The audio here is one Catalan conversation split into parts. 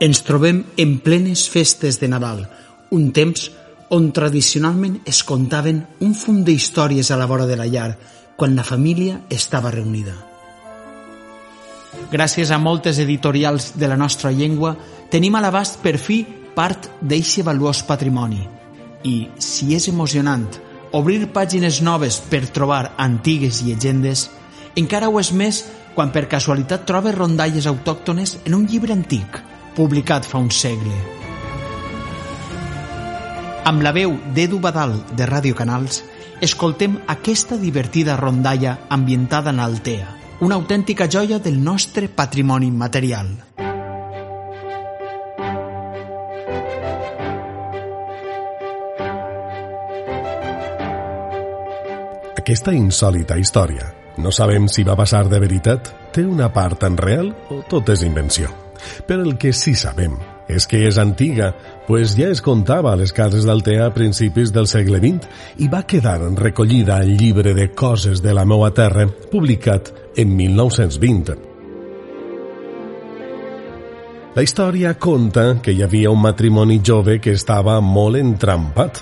Ens trobem en plenes festes de Nadal, un temps on tradicionalment es contaven un fum d'històries a la vora de la llar, quan la família estava reunida. Gràcies a moltes editorials de la nostra llengua, tenim a l'abast per fi part d'eixe valuós patrimoni. I, si és emocionant obrir pàgines noves per trobar antigues llegendes, encara ho és més quan per casualitat trobes rondalles autòctones en un llibre antic – publicat fa un segle. Amb la veu d'Edu Badal de Ràdio Canals, escoltem aquesta divertida rondalla ambientada en Altea, una autèntica joia del nostre patrimoni material. Aquesta insòlita història, no sabem si va passar de veritat, té una part en real o tot és invenció. Però el que sí sabem és que és antiga, pues ja es contava a les cases d'Altea a principis del segle XX i va quedar recollida al llibre de coses de la meua terra, publicat en 1920. La història conta que hi havia un matrimoni jove que estava molt entrampat.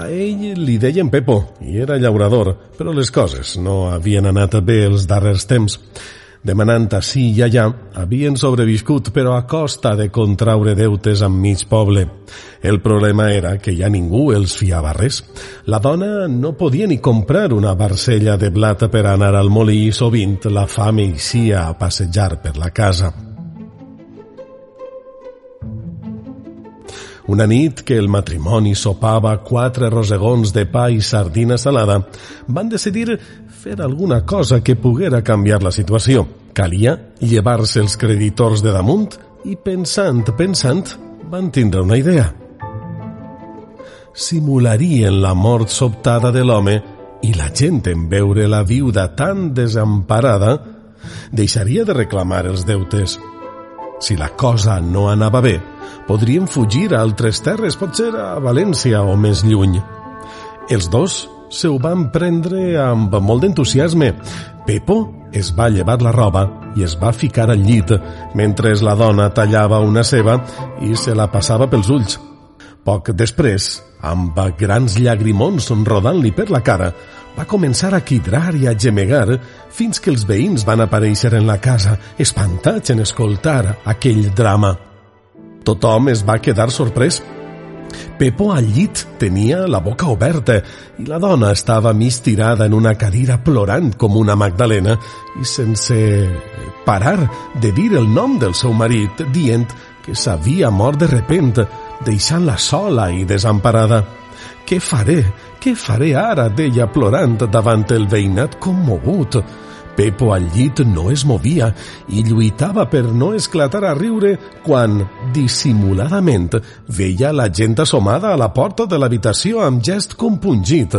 A ell li deien Pepo i era llaurador, però les coses no havien anat bé els darrers temps demanant ací i allà, havien sobreviscut però a costa de contraure deutes amb mig poble. El problema era que ja ningú els fiava res. La dona no podia ni comprar una barcella de blat per anar al molí i sovint la fam eixia a passejar per la casa. Una nit que el matrimoni sopava quatre rosegons de pa i sardina salada, van decidir fer alguna cosa que poguera canviar la situació. Calia llevar-se els creditors de damunt i pensant, pensant, van tindre una idea. Simularien la mort sobtada de l'home i la gent en veure la viuda tan desemparada deixaria de reclamar els deutes. Si la cosa no anava bé, podrien fugir a altres terres, potser a València o més lluny. Els dos se ho van prendre amb molt d'entusiasme. Pepo es va llevar la roba i es va ficar al llit, mentre la dona tallava una ceba i se la passava pels ulls. Poc després, amb grans llagrimons rodant-li per la cara, va començar a quidrar i a gemegar fins que els veïns van aparèixer en la casa, espantats en escoltar aquell drama. Tothom es va quedar sorprès. Pepo al llit tenia la boca oberta i la dona estava mig tirada en una cadira plorant com una magdalena i sense parar de dir el nom del seu marit, dient que s'havia mort de repent, deixant-la sola i desemparada. Què faré? Què faré ara? deia plorant davant el veïnat commogut. Pepo al llit no es movia i lluitava per no esclatar a riure quan, dissimuladament, veia la gent assomada a la porta de l'habitació amb gest compungit.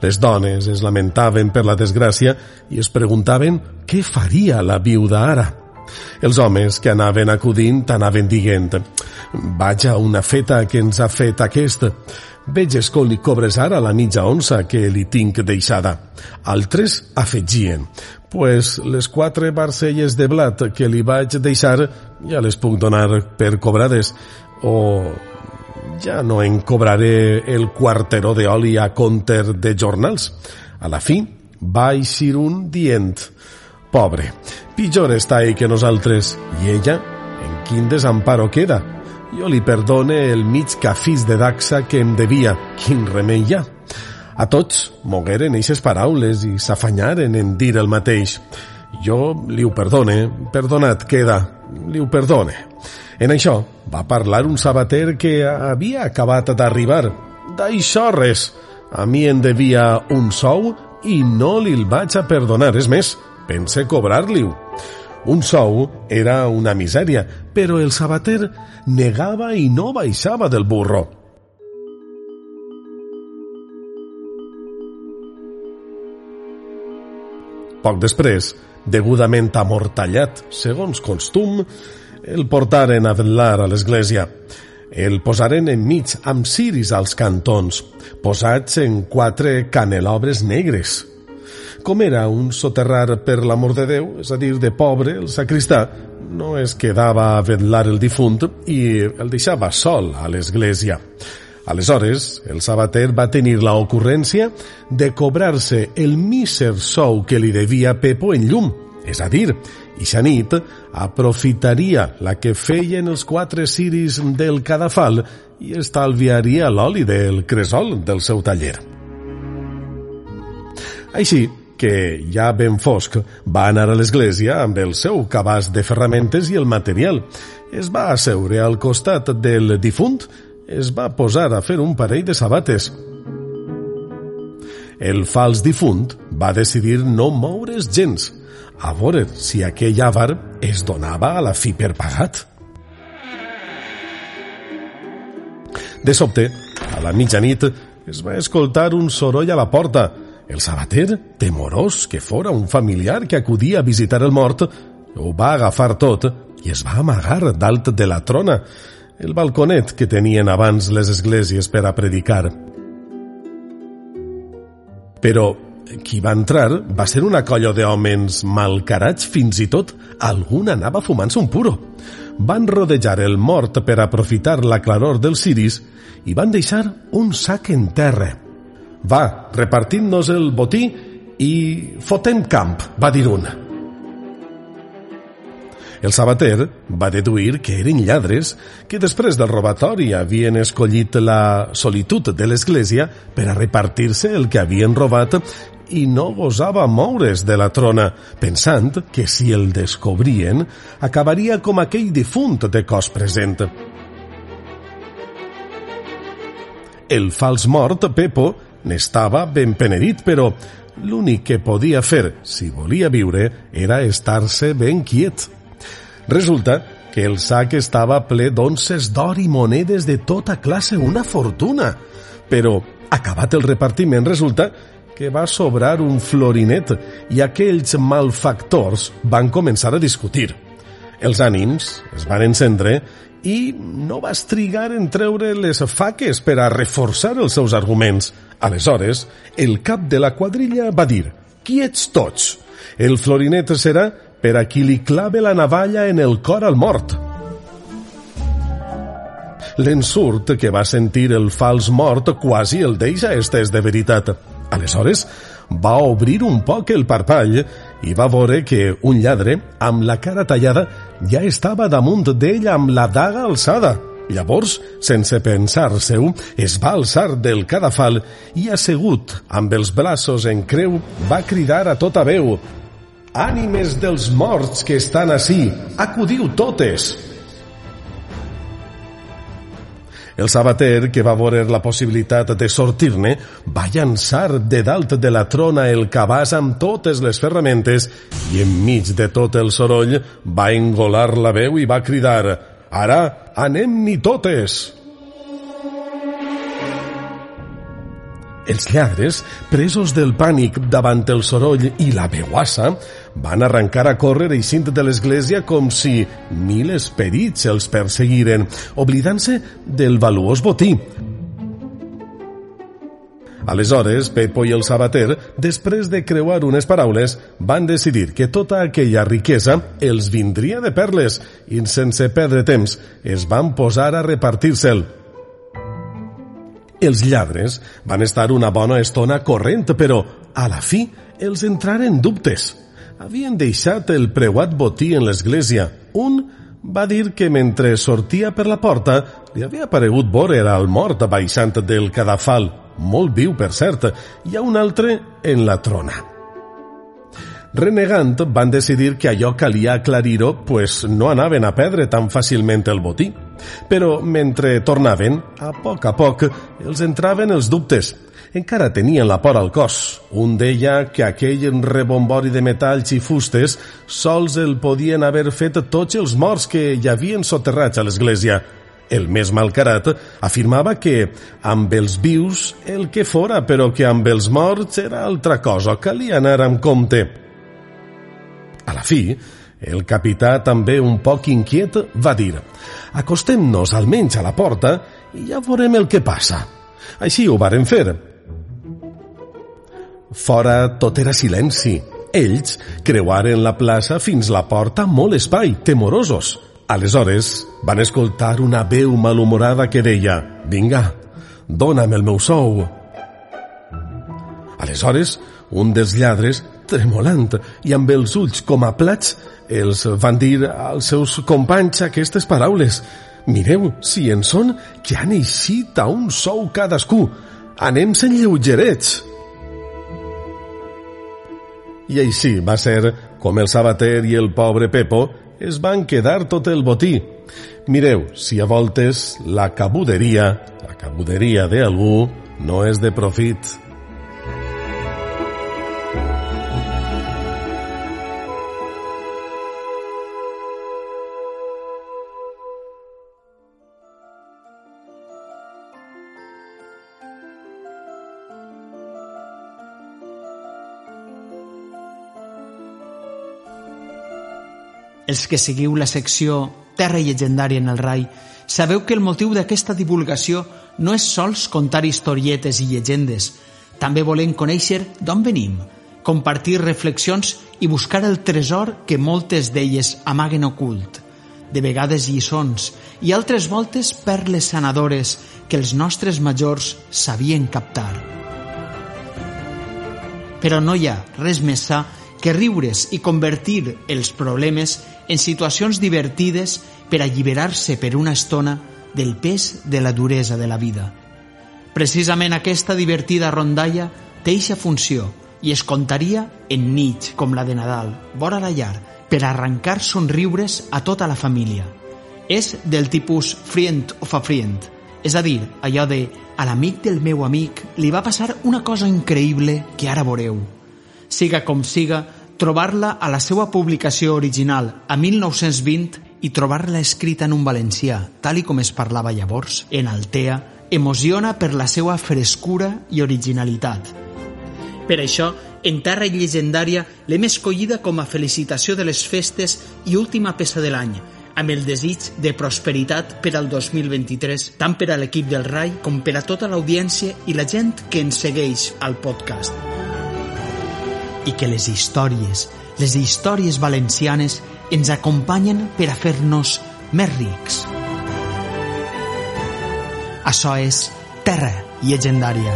Les dones es lamentaven per la desgràcia i es preguntaven què faria la viuda ara. Els homes que anaven acudint anaven dient «Vaja una feta que ens ha fet aquest». Veges com li cobres ara la mitja onça que li tinc deixada. Altres afegien, pues les quatre barcelles de blat que li vaig deixar ja les puc donar per cobrades. O ja no en cobraré el quarteró d'oli a compter de jornals. A la fi, va eixir un dient. Pobre, pitjor està ell que nosaltres. I ella, en quin desamparo queda? Jo li perdone el mig cafís de daxa que em devia. Quin remei hi ha? A tots mogueren eixes paraules i s'afanyaren en dir el mateix. Jo li ho perdone, perdonat queda, li ho perdone. En això va parlar un sabater que havia acabat d'arribar. D'això res. A mi en devia un sou i no li el vaig a perdonar. És més, pense cobrar-li-ho. Un sou era una misèria, però el sabater negava i no baixava del burro. Poc després, degudament amortallat, segons costum, el portaren a vetlar a l'església. El posaren enmig amb ciris als cantons, posats en quatre canelobres negres. Com era un soterrar per l'amor de Déu, és a dir, de pobre, el sacristà no es quedava a vetlar el difunt i el deixava sol a l'església. Aleshores, el sabater va tenir la ocurrència de cobrar-se el míser sou que li devia Pepo en llum, és a dir, ixa nit aprofitaria la que feien els quatre ciris del cadafal i estalviaria l'oli del cresol del seu taller. Així que, ja ben fosc, va anar a l'església amb el seu cabàs de ferramentes i el material. Es va asseure al costat del difunt, es va posar a fer un parell de sabates. El fals difunt va decidir no moure's gens, a veure si aquell àvar es donava a la fi per pagat. De sobte, a la mitjanit, es va escoltar un soroll a la porta. El sabater, temorós que fora un familiar que acudia a visitar el mort, ho va agafar tot i es va amagar dalt de la trona, el balconet que tenien abans les esglésies per a predicar. Però qui va entrar va ser una colla d'homes malcarats, fins i tot algun anava fumant-se un puro. Van rodejar el mort per aprofitar la claror dels ciris i van deixar un sac en terra. Va, repartint-nos el botí i fotem camp, va dir un. El sabater va deduir que eren lladres que després del robatori havien escollit la solitud de l'església per a repartir-se el que havien robat i no gosava moure's de la trona, pensant que si el descobrien acabaria com aquell difunt de cos present. El fals mort, Pepo, n'estava ben penedit, però l'únic que podia fer, si volia viure, era estar-se ben quiet. Resulta que el sac estava ple d'onces d'or i monedes de tota classe, una fortuna. Però, acabat el repartiment, resulta que va sobrar un florinet i aquells malfactors van començar a discutir. Els ànims es van encendre i no vas trigar en treure les faques per a reforçar els seus arguments. Aleshores, el cap de la quadrilla va dir «Qui ets tots? El florinet serà per a qui li clave la navalla en el cor al mort». L'ensurt que va sentir el fals mort quasi el deixa estés de veritat. Aleshores, va obrir un poc el parpall i va veure que un lladre, amb la cara tallada, ja estava damunt d'ell amb la daga alçada. Llavors, sense pensar-se-ho, es va alçar del cadafal i, assegut amb els braços en creu, va cridar a tota veu «Ànimes dels morts que estan ací, acudiu totes!» El sabater, que va veure la possibilitat de sortir-ne, va llançar de dalt de la trona el cabàs amb totes les ferramentes i enmig de tot el soroll va engolar la veu i va cridar «Ara anem-hi totes!» Els lladres, presos del pànic davant el soroll i la veuassa, van arrencar a córrer eixint de l'església com si mil esperits els perseguiren, oblidant-se del valuós botí. Aleshores, Pepo i el sabater, després de creuar unes paraules, van decidir que tota aquella riquesa els vindria de perles i, sense perdre temps, es van posar a repartir-se'l. Els lladres van estar una bona estona corrent, però a la fi els entraren dubtes. Havien deixat el preuat botí en l'església. Un va dir que mentre sortia per la porta li havia paregut veure al mort baixant del cadafal, molt viu per cert, i a un altre en la trona. Renegant van decidir que allò calia aclarir-ho, pues no anaven a perdre tan fàcilment el botí. Però mentre tornaven, a poc a poc, els entraven els dubtes. Encara tenien la por al cos. Un deia que aquell rebombori de metalls i fustes sols el podien haver fet tots els morts que hi havien soterrats a l'església. El més malcarat afirmava que amb els vius el que fora, però que amb els morts era altra cosa, calia anar amb compte. A la fi, el capità, també un poc inquiet, va dir «Acostem-nos almenys a la porta i ja veurem el que passa». Així ho varen fer. Fora tot era silenci. Ells creuaren la plaça fins la porta molt espai, temorosos. Aleshores van escoltar una veu malhumorada que deia «Vinga, dona'm el meu sou». Aleshores, un dels lladres tremolant i amb els ulls com a plats, els van dir als seus companys aquestes paraules. Mireu, si en són que han eixit a un sou cadascú. Anem-se'n lleugerets. I així va ser com el sabater i el pobre Pepo es van quedar tot el botí. Mireu, si a voltes la cabuderia, la cabuderia d'algú, no és de profit. Els que seguiu la secció Terra Llegendària en el Rai sabeu que el motiu d'aquesta divulgació no és sols contar historietes i llegendes. També volem conèixer d'on venim, compartir reflexions i buscar el tresor que moltes d'elles amaguen ocult. De vegades lliçons i altres voltes perles sanadores que els nostres majors sabien captar. Però no hi ha res més sa que riure's i convertir els problemes en situacions divertides per alliberar-se per una estona del pes de la duresa de la vida. Precisament aquesta divertida rondalla té eixa funció i es contaria en nit com la de Nadal, vora la llar, per arrencar somriures a tota la família. És del tipus friend of a friend, és a dir, allò de a l'amic del meu amic li va passar una cosa increïble que ara veureu siga com siga, trobar-la a la seva publicació original a 1920 i trobar-la escrita en un valencià, tal i com es parlava llavors, en Altea, emociona per la seva frescura i originalitat. Per això, en Terra Llegendària l'hem escollida com a felicitació de les festes i última peça de l'any, amb el desig de prosperitat per al 2023, tant per a l'equip del RAI com per a tota l'audiència i la gent que ens segueix al podcast i que les històries, les històries valencianes ens acompanyen per a fer-nos més rics. Això és Terra Llegendària.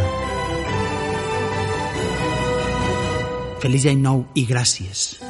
Feliç any nou i gràcies.